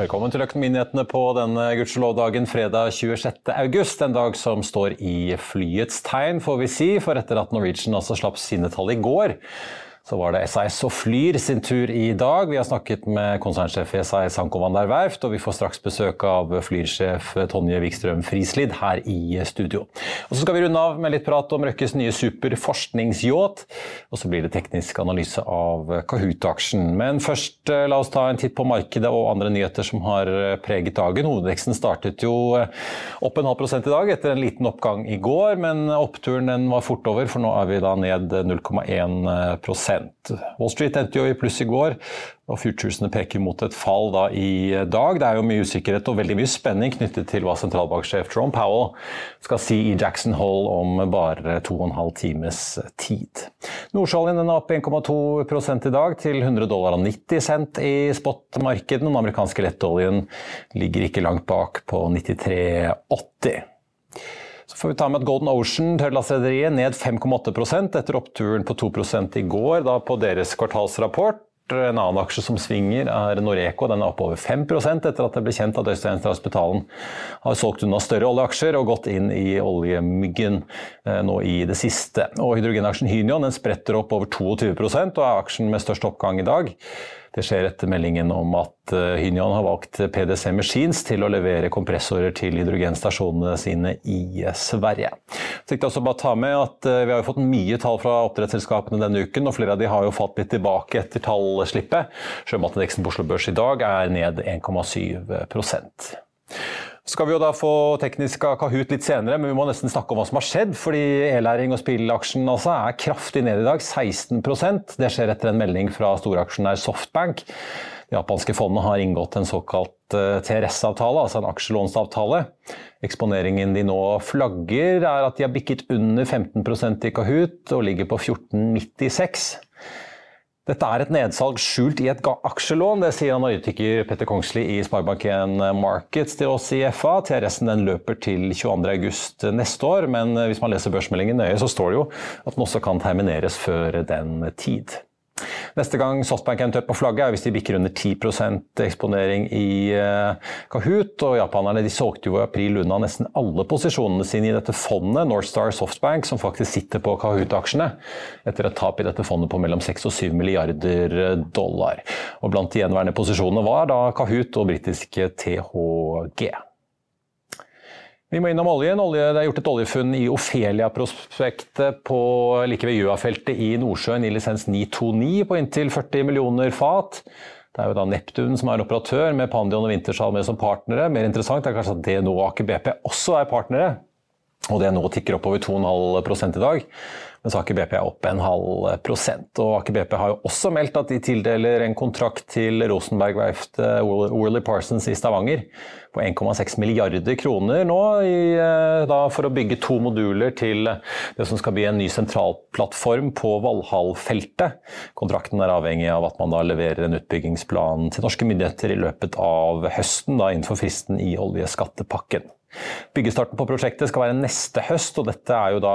Velkommen til Økonominyhetene på denne gudskjelovdagen fredag 26. august. En dag som står i flyets tegn, får vi si, for etter at Norwegian altså slapp sine tall i går, så var det SAS og Flyr sin tur i dag. Vi har snakket med konsernsjef i SAS Vandar Verft, og vi får straks besøk av Flyr-sjef Tonje Wikstrøm Frislid her i studio. Og Så skal vi runde av med litt prat om Røkkes nye superforskningsyacht. Og så blir det teknisk analyse av Kahoot-aksjen. Men først eh, la oss ta en titt på markedet og andre nyheter som har preget dagen. Hovedveksten startet jo eh, opp en halv prosent i dag etter en liten oppgang i går, men oppturen var fort over, for nå er vi da ned 0,1 Wall Street endte jo i pluss i går, og futuresene peker mot et fall da i dag. Det er jo mye usikkerhet og veldig mye spenning knyttet til hva sentralbanksjef Trump Powell skal si i Jackson Hole om bare to og en halv times tid. Nordsjøoljen er opp 1,2 i dag, til 100 dollar og 90 cent i spotmarkedet. Den amerikanske lettoljen ligger ikke langt bak på 93,80. Så får vi ta med at Golden Ocean, tørrlastrederiet, ned 5,8% etter oppturen på 2 i går da på deres kvartalsrapport. En annen aksje som svinger, er Noreco. Den er opp over 5% etter at det ble kjent at Øystein Strauss har solgt unna større oljeaksjer og gått inn i oljemyggen eh, nå i det siste. Og Hydrogenaksjen Hynion den spretter opp over 22% og er aksjen med størst oppgang i dag. Det skjer etter meldingen om at eh, Hynion har valgt PDC Machines til å levere kompressorer til hydrogenstasjonene sine i Sverige. Jeg jeg også bare ta med at eh, Vi har fått mye tall fra oppdrettsselskapene denne uken, og flere av de har jo falt litt tilbake etter tallslippet. Sjømatindeksen på Oslo Børs i dag er ned 1,7 skal vi jo da få teknisk av Kahoot litt senere, men vi må nesten snakke om hva som har skjedd. Fordi e-læring og spillaksjen altså er kraftig ned i dag, 16% Det skjer etter en melding fra storaksjonær Softbank. De japanske fondene har inngått en såkalt eh, TRS-avtale, altså en aksjelånsavtale. Eksponeringen de nå flagger, er at de har bikket under 15% i Kahoot og ligger på 14,96. Dette er et nedsalg skjult i et aksjelån, det sier analytiker Petter Kongsli i Sparebank1 Markets til oss i FA. TRS-en den løper til 22.8 neste år, men hvis man leser børsmeldingen nøye, så står det jo at den også kan termineres før den tid. Neste gang Softbank eventuelt på flagget er hvis de bikker under 10% eksponering i eh, Kahoot. Og japanerne de solgte jo i april unna nesten alle posisjonene sine i dette fondet, Northstar Softbank, som faktisk sitter på Kahoot-aksjene, etter et tap i dette fondet på mellom 6 og 7 milliarder dollar. Og Blant de gjenværende posisjonene var da Kahoot og britiske THG. Vi må innom oljen. Olje, det er gjort et oljefunn i Ofelia-prospektet like ved Gjøa-feltet i Nordsjøen i lisens 929 på inntil 40 millioner fat. Det er jo da Neptun som er operatør, med Pandion og Wintershall med som partnere. Mer interessant er kanskje at DNO og Aker BP også er partnere. Og DNO tikker oppover 2,5% i dag mens Aker BP er opp en halv prosent. Og Aker BP har jo også meldt at de tildeler en kontrakt til Rosenberg-verftet Worley Parsons i Stavanger på 1,6 milliarder kroner nå i, eh, da, for å bygge to moduler til det som skal bli en ny sentralplattform på Valhall-feltet. Kontrakten er avhengig av at man da leverer en utbyggingsplan til norske myndigheter i løpet av høsten, da innenfor fristen i oljeskattepakken. Byggestarten på prosjektet skal være neste høst, og dette er jo da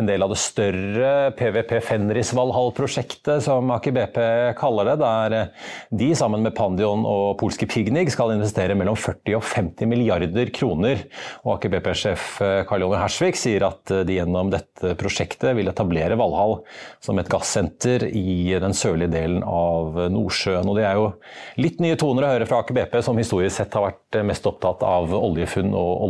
en del av det større PVP Fenris Valhall-prosjektet, som Aker BP kaller det, der de sammen med Pandion og polske Pignig skal investere mellom 40 og 50 milliarder kroner. Og Aker BP-sjef Karl Jonny Hersvik sier at de gjennom dette prosjektet vil etablere Valhall som et gassenter i den sørlige delen av Nordsjøen. Og det er jo litt nye toner å høre fra Aker BP, som historisk sett har vært mest opptatt av oljefunn og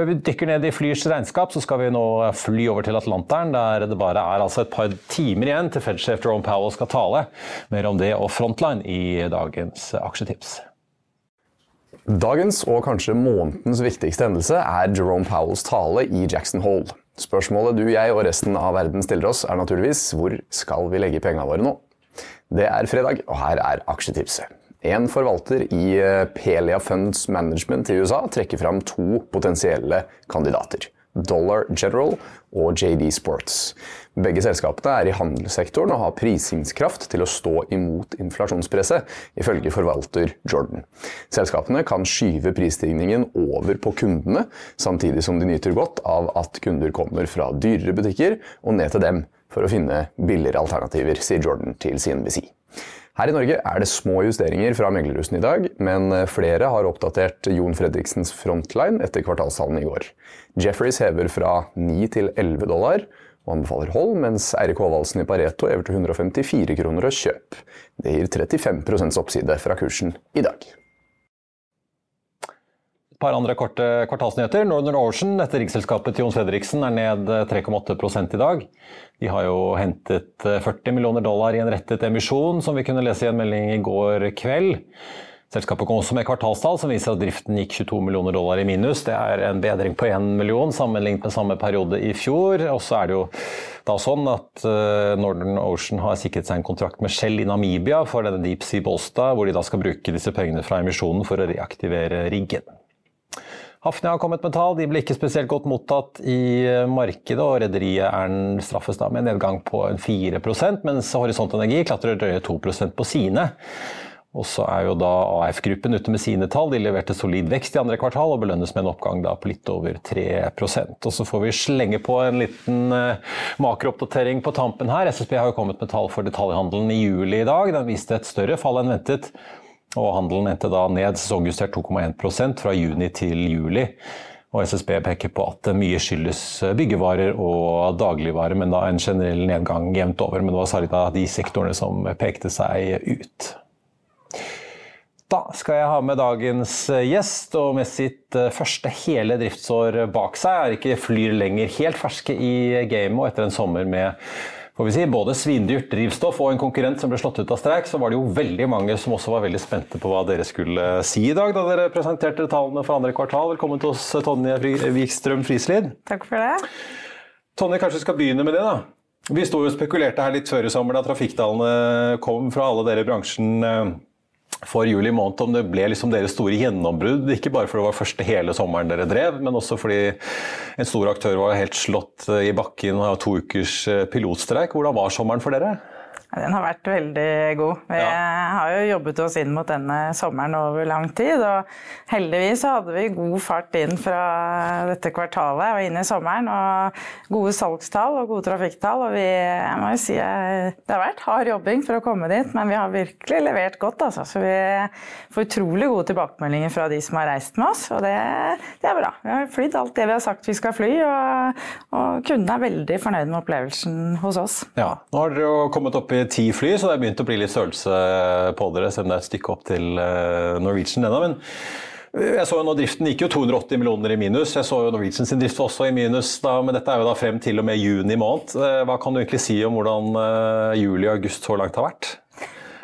Før vi dykker ned i Flyrs regnskap, så skal vi nå fly over til Atlanteren, der det bare er altså et par timer igjen til Fed-sjef Jerome Powell skal tale. Mer om det og Frontline i dagens aksjetips. Dagens og kanskje månedens viktigste hendelse er Jerome Powells tale i Jackson Hole. Spørsmålet du, jeg og resten av verden stiller oss er naturligvis hvor skal vi legge pengene våre nå? Det er fredag, og her er aksjetipset. En forvalter i eh, Pelia Funds Management i USA trekker fram to potensielle kandidater. Dollar General og JD Sports. Begge selskapene er i handelssektoren og har prisingskraft til å stå imot inflasjonspresset, ifølge forvalter Jordan. Selskapene kan skyve prisstigningen over på kundene, samtidig som de nyter godt av at kunder kommer fra dyrere butikker og ned til dem for å finne billigere alternativer, sier Jordan til CNBC. Her i Norge er det små justeringer fra meglerhusene i dag, men eh, flere har oppdatert Jon Fredriksens frontline etter kvartalstallene i går. Jefferies hever fra 9 til 11 dollar og anbefaler hold, mens Eirik Håvaldsen i Pareto hever til 154 kroner og kjøp. Det gir 35% oppside fra kursen i dag. Par andre korte kvartalsnyheter. Northern Ocean, dette riksselskapet til Jon Fredriksen, er ned 3,8 i dag. De har jo hentet 40 eh, millioner dollar i en rettet emisjon, som vi kunne lese i en melding i går kveld. Selskapet kom også med kvartalstall som viser at driften gikk 22 millioner dollar i minus. Det er en bedring på 1 million sammenlignet med samme periode i fjor. Og så er det jo da sånn at eh, Northern Ocean har sikret seg en kontrakt med Shell i Namibia for denne Deep Sea Bolstad, hvor de da skal bruke disse pengene fra emisjonen for å reaktivere riggen. Hafnia har kommet med tall. De ble ikke spesielt godt mottatt i eh, markedet, og rederiet straffes da med en nedgang på 4% mens Horisont Energi klatrer drøye 2% på sine. Og så er jo da AF-gruppen ute med sine tall. De leverte solid vekst i andre kvartal og belønnes med en oppgang da på litt over 3% Og så får vi slenge på en liten eh, makrooppdatering på tampen her. SSB har jo kommet med tall for detaljhandelen i juli i dag. Den viste et større fall enn ventet og handelen endte da ned sesongjustert 2,1% fra juni til juli. Og SSB peker på at mye skyldes byggevarer og dagligvarer, men da en generell nedgang jevnt over. Men det var særlig da de sektorene som pekte seg ut. Da skal jeg ha med dagens gjest, og med sitt første hele driftsår bak seg er ikke Flyr lenger helt ferske i gamet, og etter en sommer med får vi si, både svindyrt drivstoff og en konkurrent som ble slått ut av streik, så var det jo veldig mange som også var veldig spente på hva dere skulle si i dag da dere presenterte tallene for andre kvartal. Velkommen til oss, Tonje Wikstrøm Frislid. Takk for det. Tonje, kanskje vi skal begynne med det, da. Vi sto og spekulerte her litt før i sommer da trafikktallene kom fra alle dere i bransjen eh, for juli måned om det ble liksom deres store gjennombrudd. Ikke bare fordi det var første hele sommeren dere drev, men også fordi en stor aktør var helt slått i bakken har to ukers eh, pilotstreik. Hvordan var sommeren for dere? Den har vært veldig god. Vi ja. har jo jobbet oss inn mot denne sommeren over lang tid. Og heldigvis hadde vi god fart inn fra dette kvartalet og inn i sommeren. Og gode salgstall og gode trafikktall. Og vi, jeg må jo si, det har vært hard jobbing for å komme dit, men vi har virkelig levert godt. Altså. Så vi får utrolig gode tilbakemeldinger fra de som har reist med oss, og det, det er bra. Vi har flydd alt det vi har sagt vi skal fly, og, og kundene er veldig fornøyd med opplevelsen hos oss. Ja, nå har dere kommet opp i ti fly, så det har begynt å bli litt størrelse på dere, selv om det er et stykke opp til eh, Norwegian ennå. Men jeg så jo nå Driften gikk jo 280 millioner i minus. Jeg så jo Norwegian sin drift også i minus, da, men dette er jo da frem til og med juni måned. Eh, hva kan du egentlig si om hvordan eh, juli og august så langt har vært?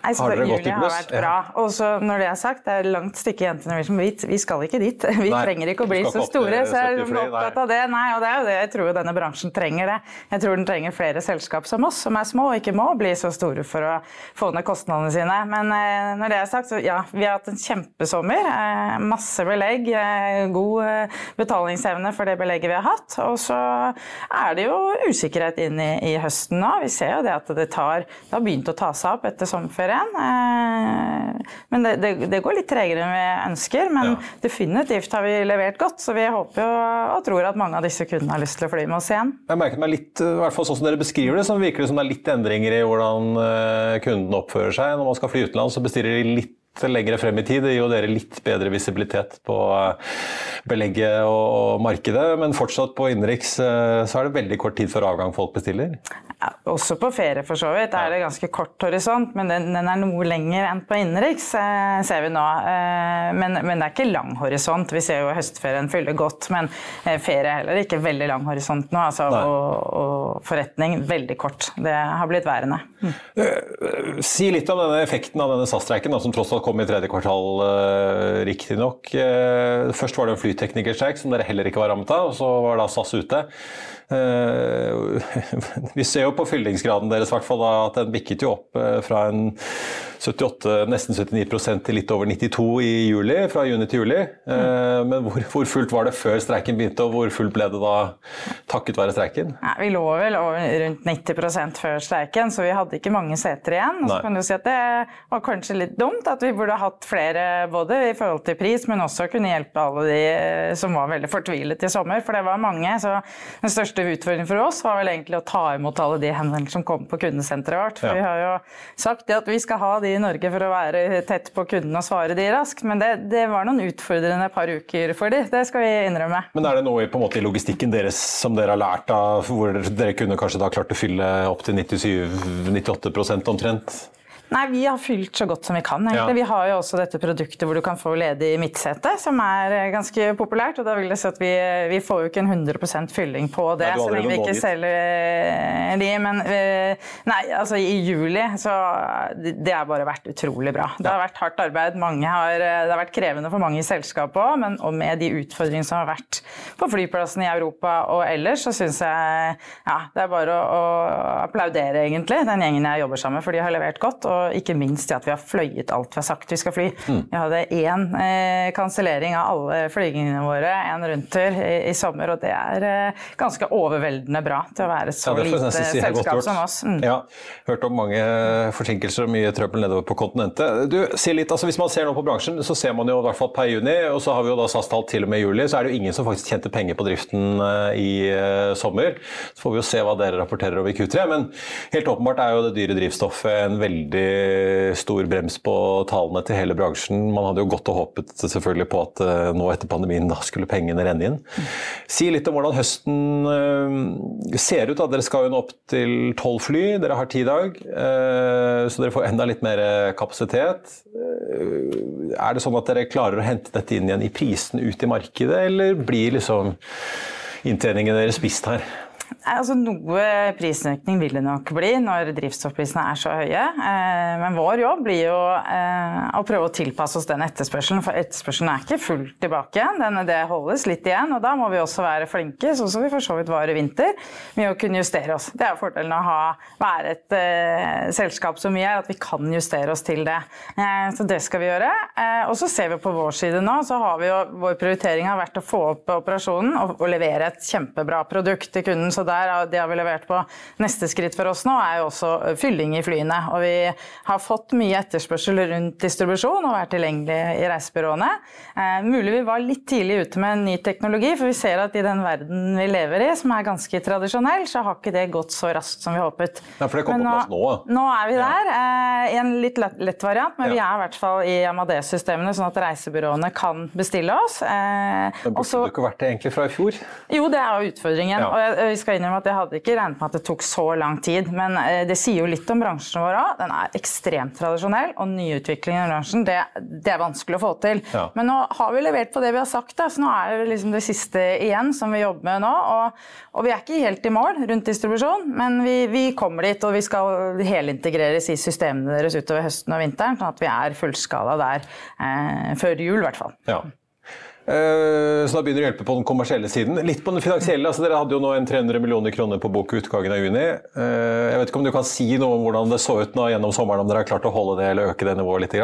Altså, Har dere gått i Julie har vært bra. Og så når det er sagt, det er langt stykke igjen til Norwegian. Vi, vi skal ikke dit. Vi Nei, trenger ikke å bli så store. Så jeg er 70 fly, opptatt av det. Nei, og det er jo det jeg tror denne bransjen trenger. det. Jeg tror den trenger flere selskap som oss, som er små og ikke må bli så store for å få ned kostnadene sine. Men eh, når det er sagt, så ja, vi har hatt en kjempesommer. Eh, masse belegg, eh, god eh, betalingsevne for det belegget vi har hatt. Og så er det jo usikkerhet inn i, i høsten nå. Vi ser jo det at det tar Det har begynt å ta seg opp etter sommerferien. Eh, men det, det, det går litt tregere enn vi ønsker. Men Ja. definitivt har vi levert godt, så vi håper jo og tror at mange av disse kundene har lyst til å fly med oss igjen. Jeg merket meg litt, i hvert fall sånn som dere beskriver det, så virker det som det er litt endringer i hvordan eh, kunden oppfører seg. Når man skal fly utenlands, så bestiller de litt lengre frem i tid. Det gir jo dere litt bedre visibilitet på eh, belegget og markedet, men fortsatt på innenriks eh, så er det veldig kort tid før avgang folk bestiller. Ja, også på ferie, for så vidt, er det ganske kort horisont, men den, den er noe lenger enn på innenriks, eh, ser vi nå. Men, men det er ikke lang horisont. Vi ser jo høstferien fyller godt, men ferie er heller ikke veldig lang horisont nå. Altså, og, og forretning veldig kort. Det har blitt værende. Mm. Si litt om denne effekten av denne SAS-streiken, som tross alt kom i tredje kvartal, uh, riktignok. Uh, først var det en flyteknikerstreik som dere heller ikke var rammet av, og så var da SAS ute. Eh, vi ser jo på fyllingsgraden deres hvert fall, at den bikket jo opp eh, fra en 78, nesten 79% til litt over 92 i juli, fra juni til juli. Mm. Men hvor, hvor fullt var det før streiken begynte, og hvor fullt ble det da takket være streiken? Ja, vi lå vel rundt 90% før streiken, så vi hadde ikke mange seter igjen. Og så kan du si at Det var kanskje litt dumt at vi burde hatt flere både i forhold til pris, men også kunne hjelpe alle de eh, som var veldig fortvilet i sommer. For det var mange. så Den største utfordringen for oss var vel egentlig å ta imot alle de henvendelsene som kom på kundesenteret vårt. For Ja. vi har jo sagt det at vi skal ha de i Norge for å være tett på kunden og svare de raskt, men det, det var noen utfordrende par uker for de. Det skal vi innrømme. Men er det noe på en måte, i logistikken deres som dere har lært av, hvor dere kunne kanskje da klart å fylle opp til 97-98% omtrent? Nei, vi har fylt så godt som vi kan. egentlig. Ja. Vi har jo også dette produktet hvor du kan få ledig midtsete, som er eh, ganske populært. og da vil jeg si at Vi, vi får jo ikke en 100% fylling på det, Nei, så lenge vi ikke selger eh, de. Men eh, nei, altså i juli så det det har bare vært utrolig bra. Det har vært hardt arbeid. Mange har, eh, det har vært krevende for mange i selskapet òg, men og med de utfordringene som har vært på flyplassene i Europa og ellers, så syns jeg ja, det er bare å, å applaudere egentlig den gjengen jeg jobber sammen med, for de har levert godt. Og ikke minst det at vi har fløyet alt vi har sagt vi skal fly. Mm. Vi hadde én eh, kansellering av alle flygingene våre, en rundtur i, i sommer, og det er eh, ganske overveldende bra til å være så Ja, lite si selskap som oss. Mm. Ja, hørt om mange forsinkelser og mye trøbbel nedover på kontinentet. Du, si litt, altså Hvis man ser nå på bransjen, så ser man jo i hvert fall per juni, og så har vi jo da SAS-tall til og med juli, så er det jo ingen som faktisk tjente penger på driften eh, i eh, sommer. Så får vi jo se hva dere rapporterer over i Q3, men helt åpenbart er jo det dyre drivstoffet en veldig stor brems på tallene til hele bransjen. Man hadde jo godt og håpet selvfølgelig på at eh, nå etter pandemien da skulle pengene renne inn. Si litt om hvordan høsten eh, ser ut. da. Dere skal jo nå opp til tolv fly, dere har ti i dag. eh, Så dere får enda litt mer kapasitet. Er det sånn at dere klarer å hente dette inn igjen i prisen ut i markedet, eller blir liksom inntjeningen deres spist her? Altså Noe prisøkning vil det nok bli når drivstoffprisene er så høye. Eh, Men vår jobb blir jo eh, å prøve å tilpasse oss den etterspørselen, for etterspørselen er ikke fullt tilbake igjen. Det holdes litt igjen, og da må vi også være flinke, sånn som vi for så vidt var i vinter, med å kunne justere oss. Det er fordelen av å ha, være et uh, selskap vi er, at vi kan justere oss til det. Uh, så det skal vi gjøre. Uh, og så ser vi på vår side nå, så har vi jo vår prioritering har vært å få opp operasjonen og, og levere et kjempebra produkt til kunden. Så der, det har vi levert på. Neste skritt for oss nå er jo også eh, fylling i flyene. Og vi har fått mye etterspørsel rundt distribusjon og vært tilgjengelig i reisebyråene. Eh, mulig vi var litt tidlig ute med en ny teknologi, for vi ser at i den verden vi lever i, som er ganske tradisjonell, så har ikke det gått så raskt som vi håpet. Ja, for det kom Men på plass nå. Nå er vi der, eh, i en litt lett, lett variant, men vi er i hvert fall i Amadeus-systemene, sånn at reisebyråene kan bestille oss. Eh, Men burde også, du ikke vært det egentlig fra i fjor? jo, det er jo utfordringen. Ja. Og jeg, vi skal innrømme at jeg hadde ikke regnet med at det tok så lang tid. Men eh, det sier jo litt om bransjen vår òg. Den er ekstremt tradisjonell, og nyutviklingen i bransjen det, det, er vanskelig å få til. Ja. Men nå har vi levert på det vi har sagt, da, så nå er det liksom det siste igjen som vi jobber med nå. Og, og vi er ikke helt i mål rundt distribusjon, men vi, vi kommer dit. Og vi skal helintegreres i systemene deres utover høsten og vinteren, sånn at vi er fullskala der eh, før jul, i hvert fall. Ja. Eh, så da begynner det å hjelpe på den kommersielle siden. Litt på den finansielle. altså Dere hadde jo nå en 300 millioner kroner på bok utgangen av juni. Eh, jeg vet ikke om du kan si noe om hvordan det så ut nå gjennom sommeren, om dere har klart å holde det eller øke det nivået litt?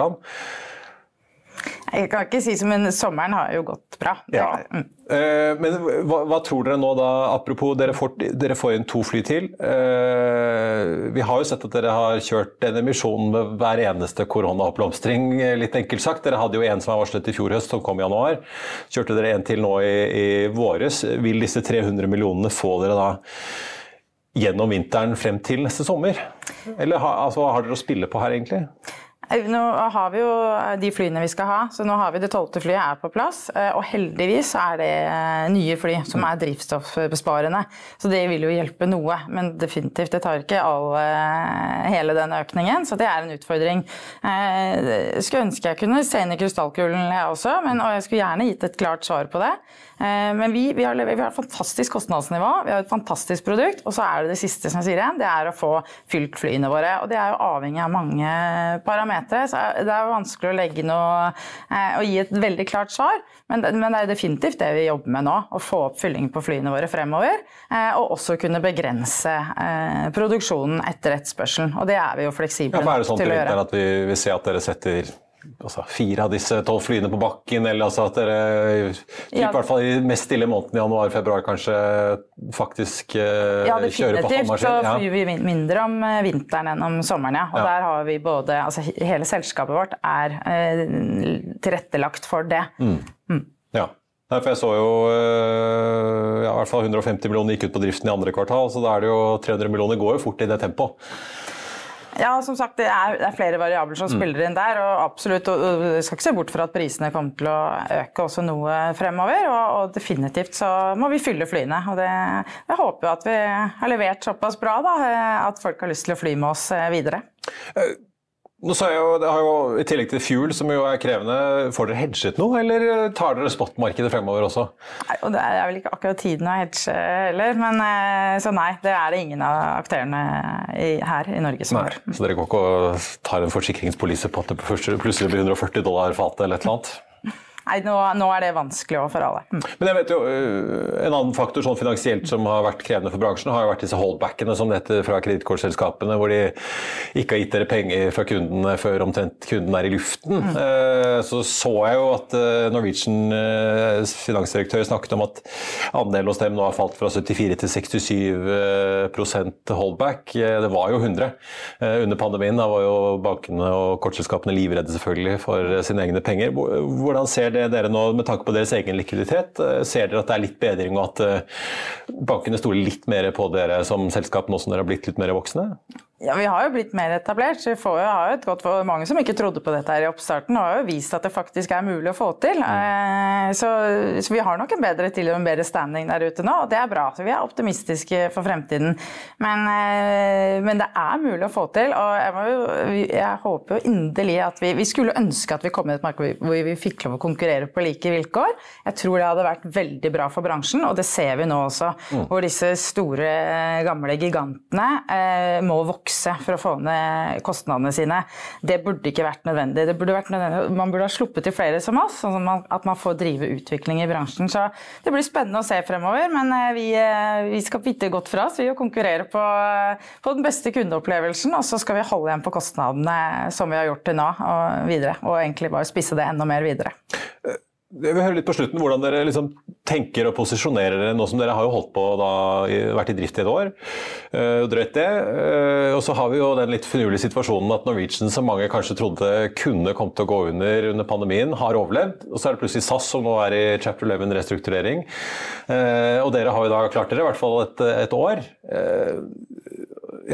Jeg kan ikke si så, men sommeren har jo gått bra. Ja. Mm. Eh, men hva, hva, tror dere nå da, apropos dere får, dere får, inn to fly til. Eh, vi har jo sett at dere har kjørt en emisjon med hver eneste koronaoppblomstring, litt enkelt sagt. Dere hadde jo en som var varslet i fjor høst, som kom i januar. Kjørte dere en til nå i, i våres. Vil disse 300 millionene få dere da gjennom vinteren frem til neste sommer? Eller ha, altså, har dere å spille på her, egentlig? Nå har vi jo de flyene vi skal ha, så nå har vi det tolvte flyet er på plass. Eh, og heldigvis er det eh, nye fly som er drivstoffbesparende. Så det vil jo hjelpe noe, men definitivt det tar ikke all, eh, hele den økningen. Så det er en utfordring. Jeg skulle ønske jeg kunne se inn i krystallkulen jeg også, men, og jeg skulle gjerne gitt et klart svar på det. Men vi, vi, har, vi har et fantastisk kostnadsnivå, vi har et fantastisk produkt, og så er det det siste som jeg sier igjen, det er å få fylt flyene våre. Og det er jo avhengig av mange parametere. Så det er vanskelig å legge noe eh, og gi et veldig klart svar. Men, men, det er definitivt det vi jobber med nå. Å få opp fylling på flyene våre fremover. Eh, og også kunne begrense eh, produksjonen etter etterspørselen. Og det er vi jo fleksible ja, er det sånn til å gjøre. At vi, vi ser at dere setter altså, fire av disse tolv flyene på bakken, eller altså at dere ja. i hvert fall i mest stille måneden januar-februar kanskje faktisk eh, ja, kjører på halvmaskin? Ja, definitivt så flyr vi mindre om eh, vinteren enn om sommeren, ja. Og ja. der har vi både Altså hele selskapet vårt er eh, tilrettelagt for det. Mm. Mm. Ja. For jeg så jo ja, i hvert fall 150 millioner gikk ut på driften i andre kvartal, så da er det jo 300 millioner går jo fort i det tempoet. Ja, som sagt, det er, det er flere variabler som mm. spiller inn der. og absolutt, og, og skal ikke se bort fra at prisene kommer til å øke også noe fremover. Og, og definitivt så må vi fylle flyene. og det, Jeg håper at vi har levert såpass bra da, at folk har lyst til å fly med oss eh, videre. Uh. Nå sa jeg jo, det har jo, I tillegg til fuel, som jo er krevende, får dere hedget noe, eller tar dere spotmarkedet fremover også? Nei, og Det er vel ikke akkurat tiden å hedge heller, men eh, så nei. Det er det ingen av aktørene i, her i Norge som nei, har. Så dere går ikke og tar en forsikringspolise på at det plutselig blir 140 dollar fatet eller et eller annet? Nei, nå, nå, er det vanskelig også for alle. Mm. Men jeg vet jo, øh, En annen faktor sånn finansielt som har vært krevende for bransjen, har jo vært disse holdbackene som dette fra kredittkortselskapene, hvor de ikke har gitt dere penger fra kundene før omtrent kunden er i luften. Mm. Øh, så så jeg jo at øh, Norwegian finansdirektør snakket om at andelen hos dem nå har falt fra 74 til 67% holdback. Det var jo 100 under pandemien. Da var jo bankene og kortselskapene livredde selvfølgelig for sine egne penger. Hvordan ser det dere nå med tanke på deres egen likviditet? Eh, ser dere at det er litt bedring, og at eh, bankene stoler litt mer på dere som selskap nå som dere har blitt litt mer voksne? Ja, Vi har jo blitt mer etablert. Vi får jo, har jo et godt for mange som ikke trodde på dette her i oppstarten, og har jo vist at det faktisk er mulig å få til. Mm. Så, så, vi har nok en bedre til og en bedre standing der ute nå, og det er bra. Så vi er optimistiske for fremtiden. Men, men det er mulig å få til, og jeg, må, jeg håper jo inderlig at vi Vi skulle ønske at vi kom i et marked hvor vi fikk lov å konkurrere på like vilkår. Jeg tror det hadde vært veldig bra for bransjen, og det ser vi nå også. Mm. Hvor disse store, gamle gigantene eh, må vokse vokse for å få ned kostnadene sine. Det burde ikke vært nødvendig. Burde vært nødvendig. Man burde ha sluppet til flere som oss, sånn at man får drive utvikling i bransjen. Så det blir spennende å se fremover, men eh, vi, eh, vi skal vite godt fra oss. Vi vil konkurrere på, på, den beste kundeopplevelsen, og så skal vi holde igjen på kostnadene som vi har gjort til nå og videre. Og egentlig bare spisse det enda mer videre. Jeg vil høre litt på slutten hvordan dere liksom tenker og posisjonerer dere nå som dere har jo holdt på da, vært i drift i et år. Uh, drøyt det. Uh, og så har vi jo den litt finurlige situasjonen at Norwegian, som mange kanskje trodde kunne komme til å gå under under pandemien, har overlevd. Og så er det plutselig SAS som nå er i chapter 11 restrukturering. Uh, og dere har jo da klart dere i hvert fall et, et år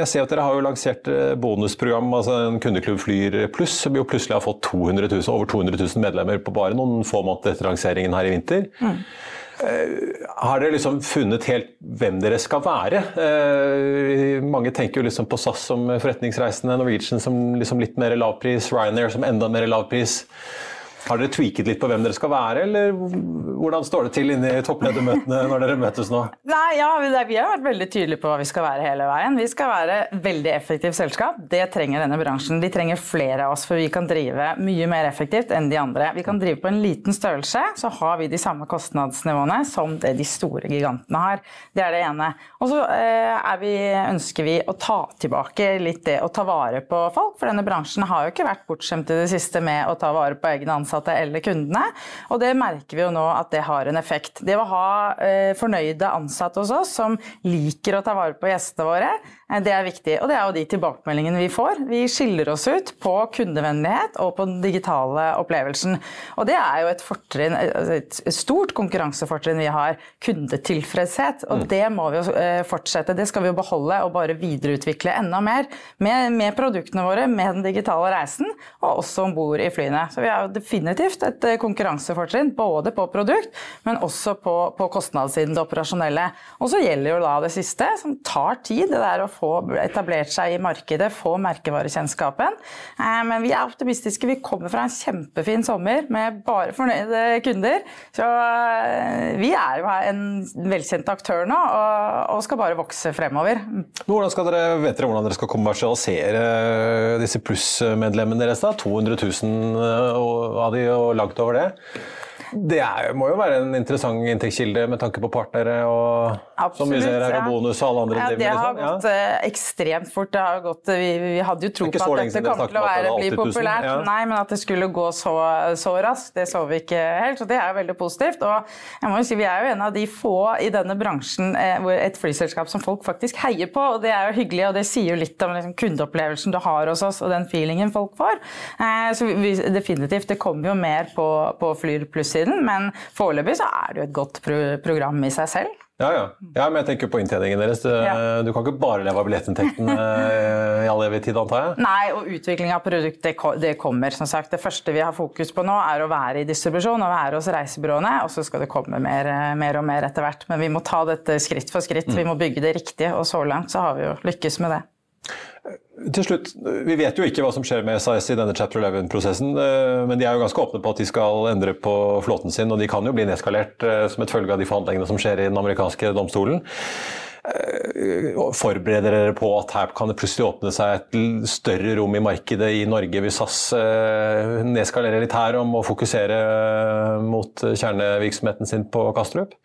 jeg ser at dere har jo lansert eh, bonusprogram, altså en kundeklubb Flyr pluss, som jo plutselig har fått 200 000, over 200 000 medlemmer på bare noen få måneder etter lanseringen her i vinter. Mm. Har dere liksom funnet helt hvem dere skal være? mange tenker jo liksom på SAS som forretningsreisende, Norwegian som liksom litt mer lavpris, Ryanair som enda mer lavpris. Har dere tweaket litt på hvem dere skal være, eller hvordan står det til inne i toppledermøtene når dere møtes nå? Nei, ja, Vi har vært veldig tydelige på hva vi skal være hele veien. Vi skal være veldig effektivt selskap. Det trenger denne bransjen. De trenger flere av oss, for vi kan drive mye mer effektivt enn de andre. Vi kan drive på en liten størrelse, så har vi de samme kostnadsnivåene som det de store gigantene har. Det er det ene. Og så eh, ønsker vi å ta tilbake litt det å ta vare på folk, for denne bransjen har jo ikke vært bortskjemt i det siste med å ta vare på egne ansatte ansatte eller kundene. Og det merker vi jo nå at det har en effekt. Det å ha eh, fornøyde ansatte hos oss som liker å ta vare på gjestene våre, det er viktig. Og det er jo de tilbakemeldingene vi får. Vi skiller oss ut på kundevennlighet og på den digitale opplevelsen. Og det er jo et fortrinn, altså et stort konkurransefortrinn vi har. Kundetilfredshet. Og mm. det må vi jo eh, fortsette. Det skal vi jo beholde og bare videreutvikle enda mer med, med produktene våre, med den digitale reisen, og også om bord i flyene. Så vi har jo definitivt et eh, konkurransefortrinn, både på produkt, men også på, på kostnadssiden, det operasjonelle. Og så gjelder jo da det siste, som tar tid. Det der å få etablert seg i markedet, få merkevarekjennskapen. Eh, men vi er optimistiske. Vi kommer fra en kjempefin sommer med bare fornøyde kunder. Så eh, vi er jo en velkjent aktør nå, og, skal bare vokse fremover. Hvordan skal dere, vet dere hvordan dere skal kommersialisere disse plussmedlemmene deres? da? 200 000 av de og langt over det. Det er, må jo være en interessant inntektskilde med tanke på partnere og Absolutt, som vi ser her, og bonus og alle andre ja, Det har liksom. gått ja. Eh, ekstremt fort. Det har gått, vi, vi hadde jo tro på at dette kom til å være, bli populært. Ja. Nei, men at det skulle gå så, så, raskt, det så vi ikke helt. Så det er jo veldig positivt. Og jeg må jo si, vi er jo en av de få i denne bransjen eh, et flyselskap som folk faktisk heier på. Og det er jo hyggelig, og det sier jo litt om liksom, kundeopplevelsen du har hos oss, og den feelingen folk får. Eh, så vi, definitivt, det kommer jo mer på, på Flyr pluss siden, men foreløpig så er det jo et godt pro program i seg selv. Ja, ja. ja, men jeg tenker på inntjeningen deres. Du, ja. du kan ikke bare leve av billettinntekten eh, i all evig tid, antar jeg? Nei, og utvikling av produkt det, det, kommer. som sagt. Det første vi har fokus på nå, er å være i distribusjon og være hos reisebyråene. Og så skal det komme mer, eh, mer, og mer etter hvert. Men vi må ta dette skritt for skritt. Mm. Vi må bygge det riktige, og så langt så har vi jo lykkes med det. Til slutt, Vi vet jo ikke hva som skjer med SAS i denne chapter 11-prosessen, eh, men de er jo ganske åpne på at de skal endre på flåten sin, og de kan jo bli nedskalert eh, som et følge av de forhandlingene som skjer i den amerikanske domstolen. Eh, forbereder dere på at her kan det plutselig åpne seg et større rom i markedet i Norge hvis SAS nedskalerer litt her om å fokusere mot kjernevirksomheten sin på Kastrup?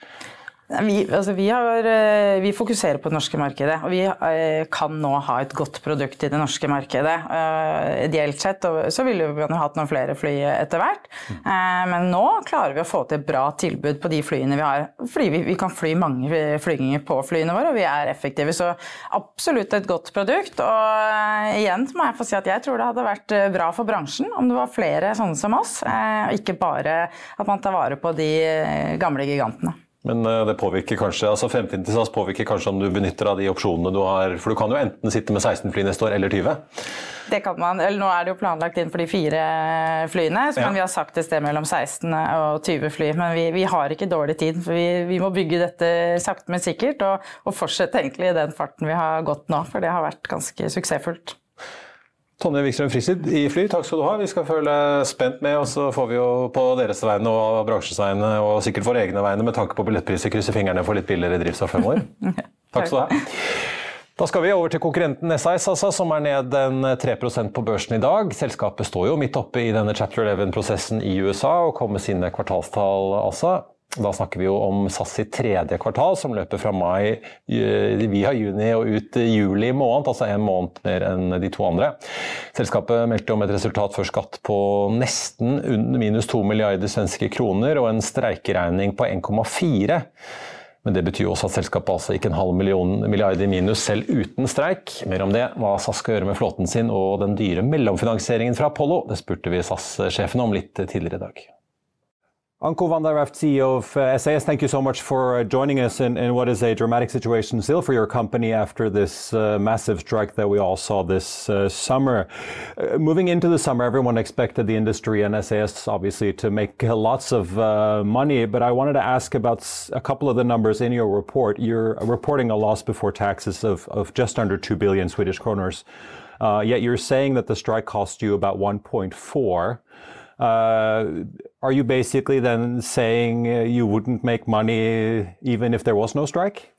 Vi, altså vi, har, eh, vi, fokuserer på det norske markedet, og vi eh, kan nå ha et godt produkt i det norske markedet. Eh, ideelt sett så ville vi hatt noen flere fly etter hvert, men nå klarer vi å få til et bra tilbud på de flyene vi har. Fordi vi, vi kan fly mange flyginger på flyene våre, og vi er effektive. Så absolutt et godt produkt. Og igjen må jeg få si at jeg tror det hadde vært bra for bransjen om det var flere sånne som oss, og ikke bare at man tar vare på de gamle gigantene. Men eh, det påvirker kanskje, altså fremtiden til SAS påvirker kanskje om du benytter av de opsjonene du har. For du kan jo enten sitte med 16 fly neste år eller 20. Det kan man. Eller nå er det jo planlagt inn for de fire flyene. Så ja. vi har sagt et sted mellom 16 og 20 fly. Men vi, vi har ikke dårlig tid. For vi, vi, må bygge dette sakte, men sikkert. Og, og fortsette egentlig i den farten vi har gått nå. For det har vært ganske suksessfullt. Tonje Wikstrøm Frisid i Fly, takk skal du ha. Vi skal følge spent med, og så får vi jo på deres vegne og bransjens vegne, og sikkert for egne vegne med tanke på billettpriser, krysse fingrene for litt billigere drivstoff fremover. takk skal du ha. Da skal vi over til konkurrenten SIS, altså, som er ned en 3% på børsen i dag. Selskapet står jo midt oppe i denne Chapter 11-prosessen i USA og kommer med sine kvartalstall. altså. Da snakker vi jo om SAS i tredje kvartal, som løper fra mai eh, via juni og ut juli måned, altså en måned mer enn de to andre. Selskapet meldte om et resultat før skatt på nesten minus 2 milliarder svenske kroner og en streikeregning på 1,4. Men det betyr også at selskapet altså gikk en halv million, milliard i minus selv uten streik. Mer om det, hva SAS skal gjøre med flåten sin og den dyre mellomfinansieringen fra Apollo, det spurte vi SAS-sjefen om litt tidligere i dag. Anko van der Werft, CEO of uh, SAS, thank you so much for uh, joining us in, in, what is a dramatic situation still for your company after this uh, massive strike that we all saw this uh, summer. Uh, moving into the summer, everyone expected the industry and SAS obviously to make lots of uh, money, but I wanted to ask about a couple of the numbers in your report. You're reporting a loss before taxes of, of just under 2 billion Swedish kroners, yet you're saying that the strike cost you about 1.4. Uh, are you basically then saying uh, you wouldn't make money even if there was no strike?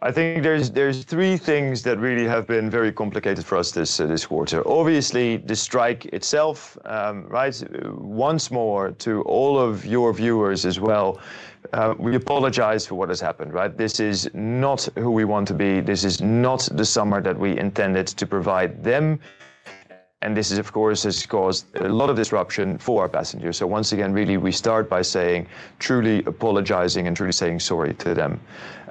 I think there's there's three things that really have been very complicated for us this uh, this quarter. Obviously, the strike itself, um, right? Once more to all of your viewers as well, we apologize for what has happened, right? This is not who we want to be. This is not the summer that we intended to provide them and this is, of course, has caused a lot of disruption for our passengers. So once again, really, we start by saying, truly apologizing and truly saying sorry to them.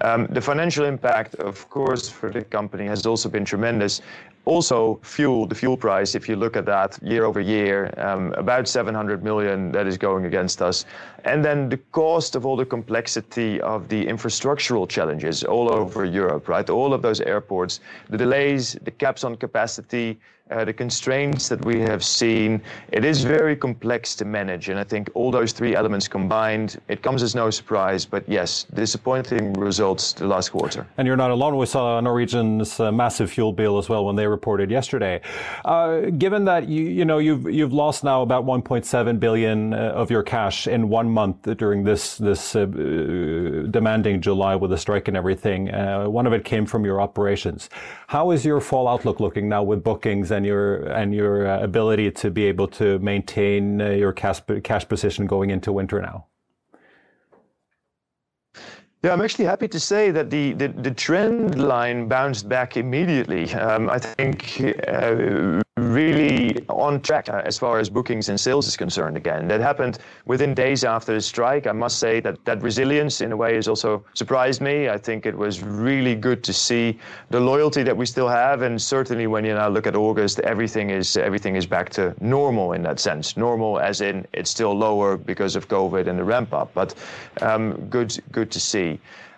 Um, the financial impact, of course, for the company has also been tremendous. Also, fuel, the fuel price, if you look at that year over year, um, about 700 million that is going against us. And then the cost of all the complexity of the infrastructural challenges all over Europe, right? All of those airports, the delays, the caps on capacity, uh, the constraints that we have seen, it is very complex to manage. And I think all those three elements combined, it comes as no surprise. But yes, disappointing results the last quarter. And you're not alone. We saw Norwegian's uh, massive fuel bill as well when they reported yesterday. Uh, given that you you know you've you've lost now about 1.7 billion uh, of your cash in one month during this this uh, demanding July with the strike and everything. Uh, one of it came from your operations. How is your fall outlook looking now with bookings? And your and your uh, ability to be able to maintain uh, your cash cash position going into winter now? Yeah, I'm actually happy to say that the, the, the trend line bounced back immediately. Um, I think uh, really on track uh, as far as bookings and sales is concerned again. That happened within days after the strike. I must say that that resilience in a way has also surprised me. I think it was really good to see the loyalty that we still have and certainly when you now look at August everything is everything is back to normal in that sense. Normal as in it's still lower because of COVID and the ramp up, but um, good good to see.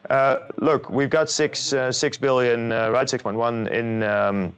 Uh, look, we've got six uh, six billion, uh, right, six point one in. Um,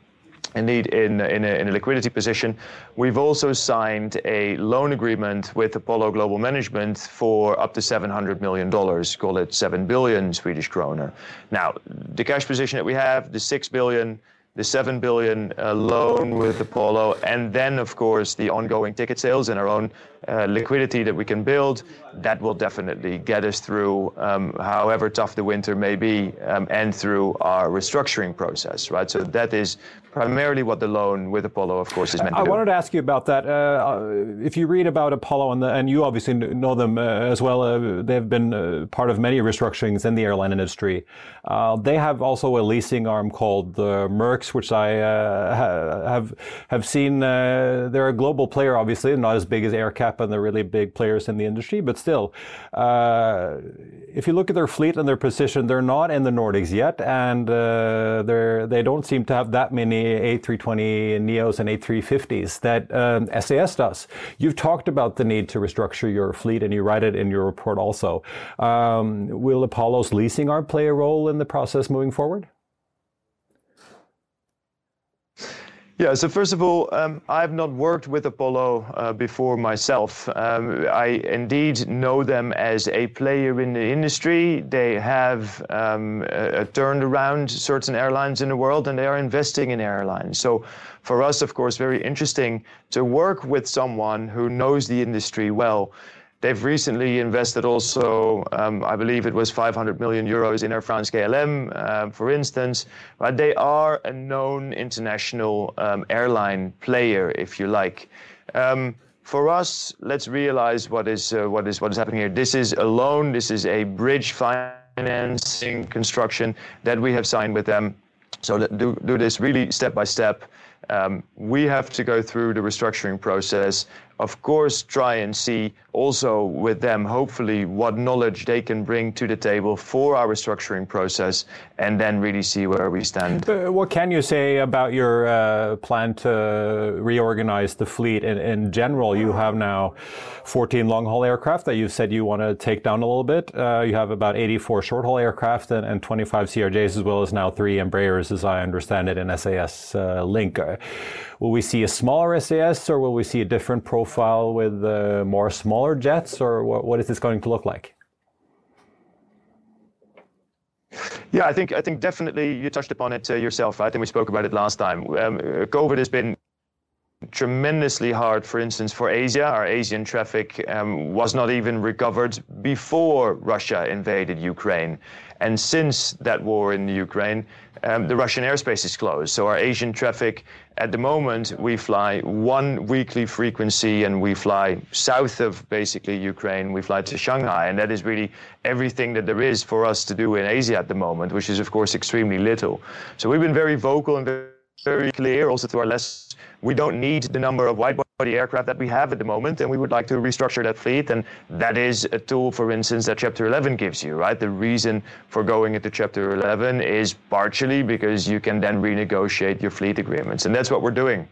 indeed, in, a, liquidity position. We've also signed a loan agreement with Apollo Global Management for up to $700 million, call it 7 billion Swedish kroner. Now, the cash position that we have, the 6 billion, the 7 billion uh, loan with Apollo, and then, of course, the ongoing ticket sales and our own uh, liquidity that we can build, that will definitely get us through um, however tough the winter may be um, and through our restructuring process, right? So that is primarily what the loan with Apollo, of course, is meant to I do. I wanted to ask you about that. Uh, uh, if you read about Apollo, and, the, and you obviously know them uh, as well, uh, they've been uh, part of many restructurings in the airline industry. Uh, they have also a leasing arm called the Merx, which I have have seen. they're a global player, obviously, not as big as AerCap and the really big players in the industry, but still, if you look at their fleet and their position, they're not in the Nordics yet, and they're they don't seem to have that many a320 and Neos and A350s that um, SAS does. You've talked about the need to restructure your fleet, and you write it in your report also. Um, will Apollo's leasing arm play a role in the process moving forward? Yeah, so first of all, um, I've not worked with Apollo uh, before myself. Um, I indeed know them as a player in the industry. They have um, turned around certain airlines in the world and they are investing in airlines. So for us, of course, very interesting to work with someone who knows the industry well. They've recently invested also, um, I believe it was 500 million euros in Air France KLM, uh, for instance. But they are a known international um, airline player, if you like. Um, for us, let's realize what is uh, what is what is happening here. This is a loan. This is a bridge financing construction that we have signed with them. So do do this really step by step. Um, we have to go through the restructuring process of course, try and see also with them, hopefully, what knowledge they can bring to the table for our restructuring process, and then really see where we stand. Uh, what can you say about your uh, plan to reorganize the fleet in, in, general? You have now 14 long haul aircraft that you said you want to take down a little bit. Uh, you have about 84 short haul aircraft and, and, 25 CRJs, as well as now three Embraers, as I understand it, in SAS uh, Link. Uh, will we see a smaller SAS or will we see a different profile with uh, more smaller jets, or what, is this going to look like? Yeah, I think I think definitely you touched upon it uh, yourself, right? We spoke about it last time. Um, COVID has been tremendously hard, for instance, for Asia. Our Asian traffic um, was not even recovered before Russia invaded Ukraine. And since that war in Ukraine, um, the Russian airspace is closed. So our Asian traffic, at the moment, we fly one weekly frequency and we fly south of basically Ukraine. We fly to Shanghai. And that is really everything that there is for us to do in Asia at the moment, which is, of course, extremely little. So we've been very vocal and very clear also to our less we don't need the number of wide body aircraft that we have at the moment, and we would like to restructure that fleet. And that is a tool, for instance, that Chapter 11 gives you, right? The reason for going into Chapter 11 is partially because you can then renegotiate your fleet agreements, and that's what we're doing.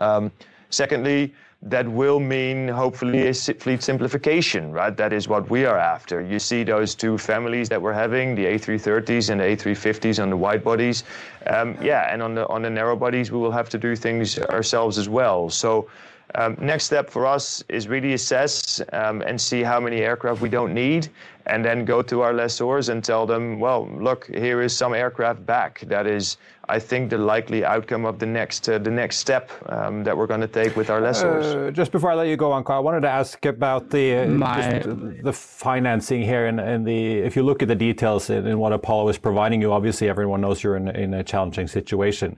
Um, secondly, that will mean hopefully a fleet simplification, right? That is what we are after. You see those two families that we're having, the A330s and the A350s on the wide bodies. Um, yeah, and on the on the narrow bodies, we will have to do things ourselves as well. So. Um, next step for us is really assess um, and see how many aircraft we don't need, and then go to our lessors and tell them, well, look, here is some aircraft back. That is I think the likely outcome of the next uh, the next step um, that we're going to take with our lessors. Uh, just before I let you go, Anko, I wanted to ask about the uh, My... the financing here and, and the if you look at the details in, in, what Apollo is providing you, obviously everyone knows you're in, in a challenging situation,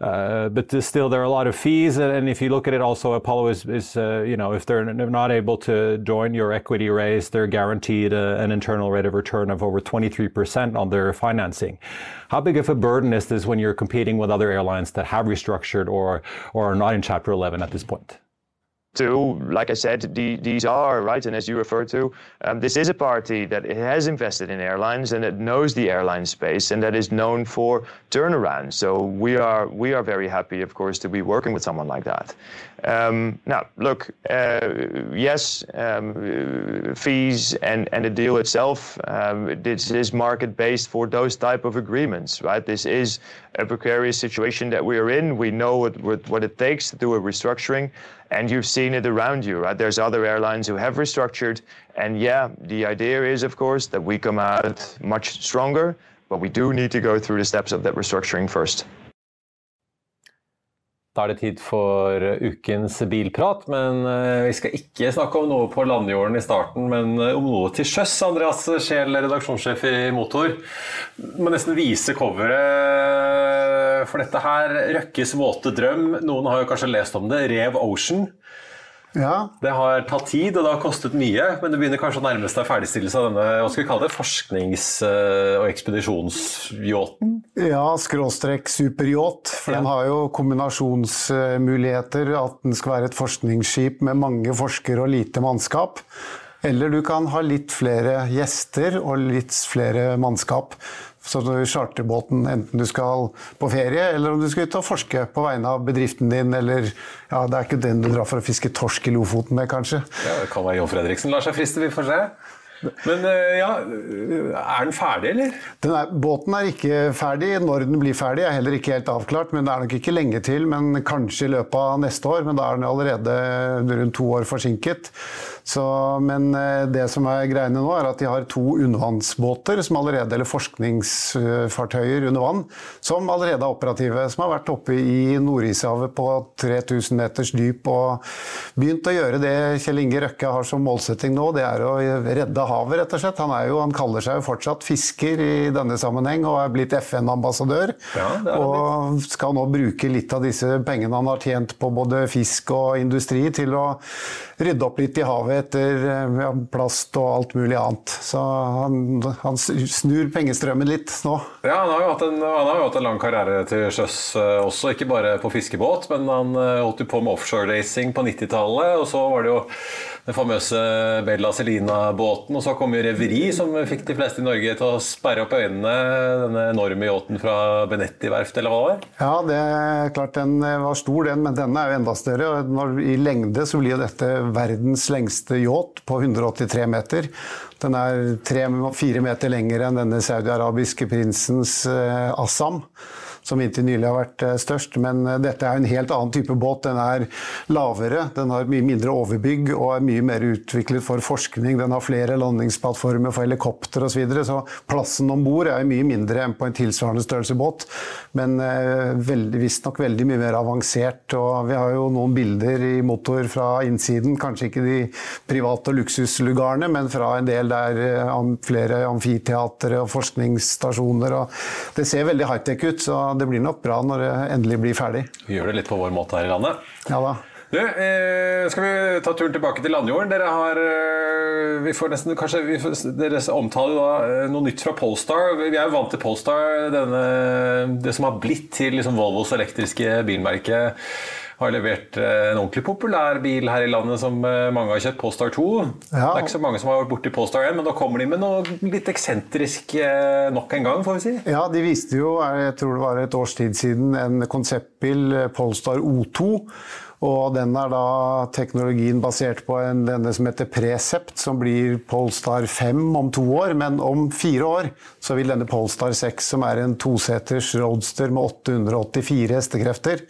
uh, but still there are a lot of fees, and if you look at it, also Apollo is, is uh, you know if they're not able to join your equity raise, they're guaranteed uh, an internal rate of return of over 23% on their financing. How big of a burden is this when you're competing with other airlines that have restructured or, or are not in Chapter 11 at this point? So, like I said, the, these are, right, and as you referred to, um, this is a party that has invested in airlines and that knows the airline space and that is known for turnaround. So we are, we are very happy, of course, to be working with someone like that. Um, now, look, uh, yes, um, fees and, and the deal itself, um, this is market-based for those type of agreements, right? This is a precarious situation that we are in. We know what, what, what it takes to do a restructuring. And you've seen it around you, right? There's other airlines who have restructured. And yeah, the idea is, of course, that we come out much stronger, but we do need to go through the steps of that restructuring first. Da er det tid for ukens bilprat, men eh, vi skal ikke snakke om noe på landjorden i starten, men eh, om noe til sjøs. Andreas Scheel, redaksjonssjef i Motor. Må nesten vise coveret, for dette her Røkkes våte drøm. Noen har jo kanskje lest om det. Rev Ocean. Ja. Det har tatt tid, og det har kostet mye, men det begynner kanskje å nærme seg ferdigstillelse av denne hva skal vi kalle det, forsknings- eh, og ekspedisjonsyachten? Ja, skråstrek superyacht. For ja. den har jo kombinasjonsmuligheter. At den skal være et forskningsskip med mange forskere og lite mannskap. Eller du kan ha litt flere gjester og litt flere mannskap. Så du charter båten enten du skal på ferie, eller om du skal ut og forske på vegne av bedriften din, eller ja, det er ikke den du drar for å fiske torsk i Lofoten med, kanskje. Ja, det kan være John Fredriksen lar seg friste, vi får se. Men eh, ja, er den ferdig, eller? Er, båten er ikke ferdig. Når den blir ferdig er heller ikke helt avklart. men Det er nok ikke lenge til, men kanskje i løpet av neste år. Men da er den allerede rundt to år forsinket. Så, men eh, det som er greiene nå, er at de har to undervannsbåter, som allerede, eller forskningsfartøyer under vann, som allerede er operative. Som har vært oppe i Nordishavet på 3000 meters dyp og begynt å gjøre det Kjell Inge Røkke har som målsetting nå, det er å redde havet, rett og slett. Han, jo, han, kaller seg jo fortsatt fisker i denne sammenheng og er blitt FN-ambassadør. Ja, og skal nå bruke litt av disse pengene han har tjent på både fisk og industri, til å rydde opp litt i havet etter ja, plast og alt mulig annet. Så han, han, snur pengestrømmen litt nå. Ja, han har jo hatt en, har jo hatt en lang karriere til sjøs eh, også, ikke bare på fiskebåt, men han eh, holdt jo på med offshore-racing på 90-tallet. Og så var det jo den famøse Bella Celina-båten. Og så kom jo Reveri, som fikk de fleste i Norge til å sperre opp øynene. Denne enorme yachten fra Benetti-verftet, eller hva det var? Ja, det er klart den var stor, den, men denne er jo enda større. og I lengde så blir jo dette verdens lengste yacht på 183 meter. Den er tre-fire meter lengre enn denne saudiarabiske prinsens eh, Assam som inntil nylig har vært eh, størst. Men eh, dette er en helt annen type båt. Den er lavere, den har mye mindre overbygg og er mye mer utviklet for forskning. Den har flere landingsplattformer for helikopter osv. Så, videre, så plassen om bord er mye mindre enn på en tilsvarende størrelse båt. Men eh, visstnok veldig mye mer avansert. Og vi har jo noen bilder i motor fra innsiden. Kanskje ikke de private luksuslugarene, men fra en del der flere amfiteatre og forskningsstasjoner. Og det ser veldig high-tech ut. så det blir nok bra når det endelig blir ferdig. Vi gjør det litt på vår måte her i landet. Ja da. Du, eh, skal vi ta turen tilbake til landjorden? Dere har eh, vi får nesten, kanskje, vi får, Dere omtaler da eh, noe nytt fra Polestar. Vi er jo vant til Polestar, denne, det som har blitt til liksom Volvos elektriske bilmerke har levert eh, en ordentlig populær bil her i landet som eh, mange har kjøpt, Polestar 2. Ja. Det er ikke så mange som har vært borti Polestar 1, men da kommer de med noe litt eksentrisk eh, nok en gang, får vi si. Ja, de viste jo, jeg tror det var et års tid siden, en konseptbil, Polestar O2. Og den er da teknologien basert på en, denne som heter Precept, som blir Polestar 5 om to år. Men om fire år så vil denne Polestar 6, som er en toseters roadster med 884 hestekrefter,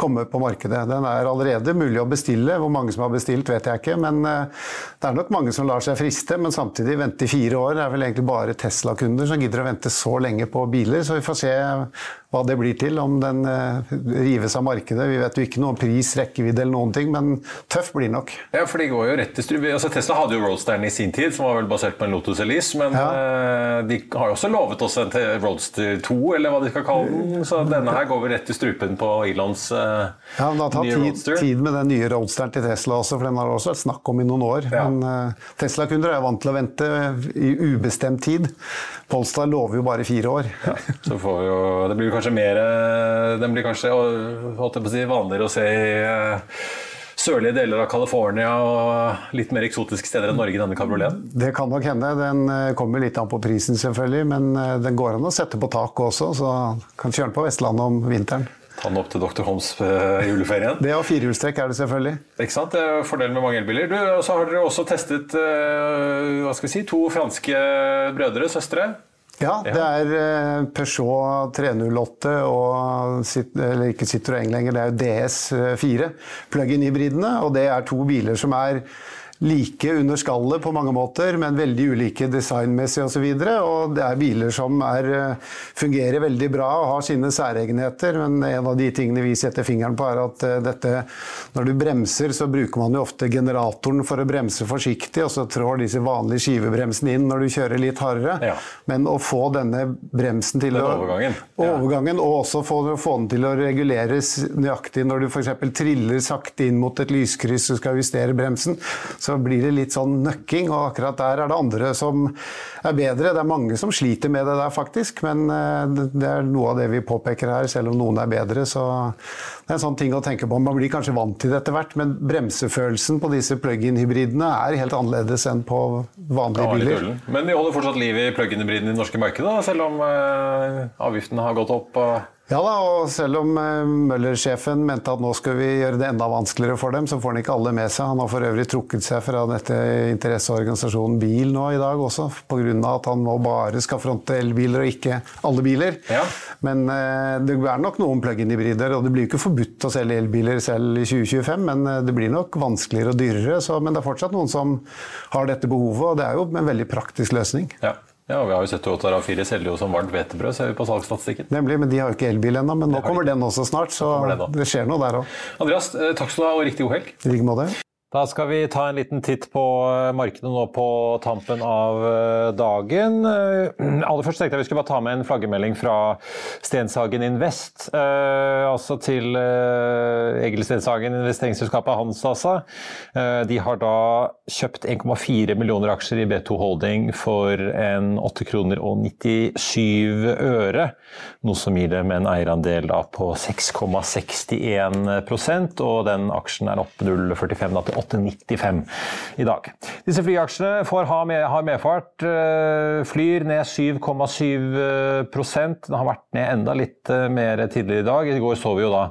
komme på markedet. Den er allerede mulig å bestille. Hvor mange som har bestilt, vet jeg ikke. Men eh, det er nok mange som lar seg friste. Men samtidig, vente i fire år. Det er vel egentlig bare Tesla-kunder som gidder å vente så lenge på biler. Så vi får se hva det blir til, om den eh, rives av markedet. Vi vet jo ikke noe om pris, rekkevidde eller noen ting, men tøff blir nok. Ja, for de går jo rett til strupe. Altså, Tesla hadde jo Roadsteren i sin tid, som var vel basert på en Lotus Elise, men ja. Eh, de har jo også lovet oss en Roadster 2, eller hva de skal kalle den. Så denne her går vi rett til strupen på Elons ja, men Det har tatt tid, tid, med den nye roadsteren til Tesla også, for den har det også vært snakk om i noen år. Ja. Men uh, Tesla-kunder er vant til å vente i ubestemt tid. Polstad lover jo bare fire år. Ja, så får vi jo, Det blir kanskje mer eh, Den blir kanskje holdt jeg på å si, vanligere å se i uh, sørlige deler av California og litt mer eksotiske steder enn Norge, denne kabrioleten? Det kan nok hende. Den kommer litt an på prisen, selvfølgelig. Men den går an å sette på taket også, så kan kjøre den på Vestlandet om vinteren. Ta den opp til Dr. Holms uh, juleferien. Det og firehjulstrekk er det selvfølgelig. Ikke sant? Det er fordelen med mange elbiler. Du, så har dere også testet hva skal vi si, to franske brødre, søstre. Ja, det er uh, Peugeot 308 og eller ikke Citroën lenger, det er jo DS4 plug-in-hybridene. Og det er to biler som er like under skallet på mange måter, men veldig ulike designmessig osv. Og, så og det er biler som er, eh, fungerer veldig bra og har sine særegenheter. Men en av de tingene vi setter fingeren på, er at eh, dette, når du bremser, så bruker man jo ofte generatoren for å bremse forsiktig, og så trår disse vanlige skivebremsene inn når du kjører litt hardere. Ja. Men å få denne bremsen til den å overgangen. overgangen og også få, få, den til å reguleres nøyaktig når du f.eks. triller sakte inn mot et lyskryss og skal justere bremsen, så så blir det litt sånn nøkking. Og akkurat der er det andre som er bedre. Det er mange som sliter med det der, faktisk. Men eh, det er noe av det vi påpeker her, selv om noen er bedre. Så det er en sånn ting å tenke på. Man blir kanskje vant til det etter hvert, men bremsefølelsen på disse plug-in-hybridene er helt annerledes enn på vanlige biler. Men de holder fortsatt liv i plug-in-hybridene i det norske markedet, selv om uh, avgiftene har gått opp? Og ja da, og selv om eh, Møller-sjefen mente at nå skal vi gjøre det enda vanskeligere for dem, så får han ikke alle med seg. Han har for øvrig trukket seg fra dette interesseorganisasjonen Bil nå i dag også, pga. at han nå bare skal fronte elbiler og ikke alle biler. Ja. Men eh, det er nok noen plug-in-hybrider, og det blir jo ikke forbudt å selge elbiler selv i 2025, men eh, det blir nok vanskeligere og dyrere. Så, men det er fortsatt noen som har dette behovet, og det er jo en veldig praktisk løsning. Ja. Ja, Vi har jo sett Toyota RAV4 selger jo som varmt hvetebrød, ser vi på salgsstatistikken. Nemlig, men de har jo ikke elbil ennå. Men nå kommer den også snart, så det, det, skjer noe der òg. Andreas, eh, takk skal du ha, og riktig god helg. I like måte. Da skal vi ta en liten titt på eh, markedet nå på tampen av eh, dagen. Eh, aller først tenkte jeg vi skulle bare ta med en flaggermelding fra Stenshagen Invest. Eh, altså til eh, Egil Stenshagen, investeringsselskapet hans, altså. Eh, de har da kjøpt 1,4 millioner aksjer i B2 Holding for en 8 kroner og 97 øre. Noe som gir dem en eierandel da på 6,61% og den aksjen er opp 0,45 til 8,95 i dag. Disse flyaksjene får ha, med, ha medfart. Eh, flyr ned 7,7% Den har vært ned enda litt eh, mer tidligere i dag. I går så vi jo da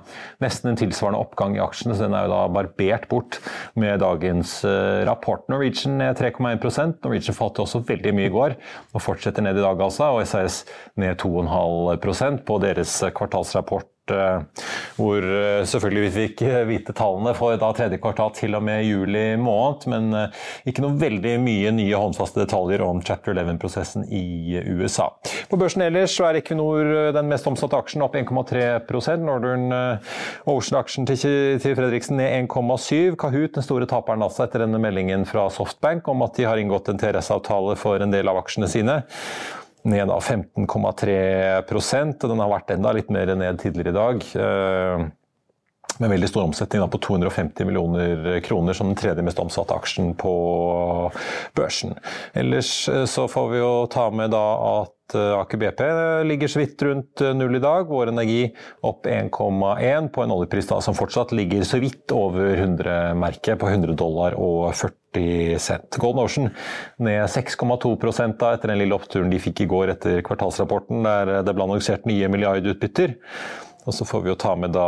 nesten en tilsvarende oppgang i aksjene, så den er jo da barbert bort med dagens eh, rapport. Norwegian ned 3,1% Norwegian falt også veldig mye i går og fortsetter ned i dag, altså. Og SAS ned 2,5% på deres kvartalsrapport hvor selvfølgelig vi fikk vite tallene for da tredje kvartal til og med juli måned, men ikke noe veldig mye nye håndfaste detaljer om chapter 11-prosessen i USA. På børsen ellers så er Equinor den mest omsatte aksjen opp 1,3% Northern Ocean-aksjen til Fredriksen ned 1,7 Kahoot, den store taperen altså etter denne meldingen fra Softbank om at de har inngått en TRS-avtale for en del av aksjene sine ned av 15,3% og Den har vært enda litt mer ned tidligere i dag. Med veldig stor omsetning på 250 millioner kroner som den tredje mest omsatte aksjen på børsen. Ellers så får vi jo ta med da at Aker BP ligger så vidt rundt null i dag. Vår Energi opp 1,1 på en oljepris da som fortsatt ligger så vidt over 100-merket, på 100 dollar og 40 cent. Golden Ocean ned 6,2 da etter den lille oppturen de fikk i går etter kvartalsrapporten, der det ble annonsert nye milliardutbytter. Og så får vi jo ta med da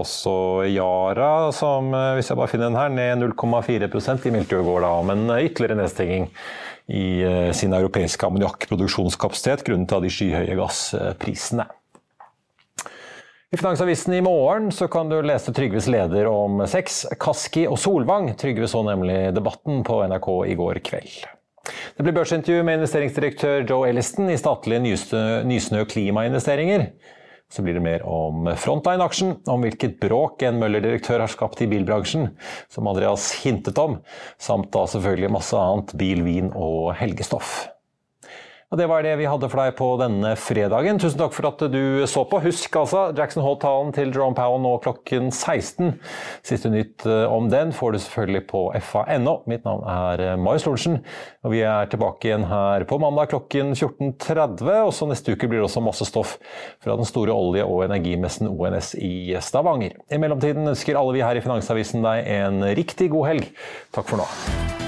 også Yara, som hvis jeg bare finner den her, ned 0,4 i meldte i går da om en ytterligere nedstenging i sin europeiske ammoniakkproduksjonskapasitet grunnet av de skyhøye gassprisene. I Finansavisen i morgen så kan du lese Trygves leder om sex, Kaski og Solvang. Trygve så nemlig debatten på NRK i går kveld. Det blir børsintervju med investeringsdirektør Joe Elliston i statlige Nysnø klimainvesteringer. Så blir det mer om Frontline-aksjen, om hvilket bråk en Møller-direktør har skapt i bilbransjen, som Andreas hintet om, samt da selvfølgelig masse annet bil, vin og helgestoff. Og Det var det vi hadde for deg på denne fredagen. Tusen takk for at du så på. Husk altså Jackson Hole-talen til Jerome Powell nå klokken 16. Siste nytt om den får du selvfølgelig på fa.no. Mitt navn er Marius Lorentzen, og vi er tilbake igjen her på mandag klokken 14.30. Og så neste uke blir det også masse stoff fra den store olje- og energimessen ONS i Stavanger. I mellomtiden ønsker alle vi her i Finansavisen deg en riktig god helg. Takk for nå.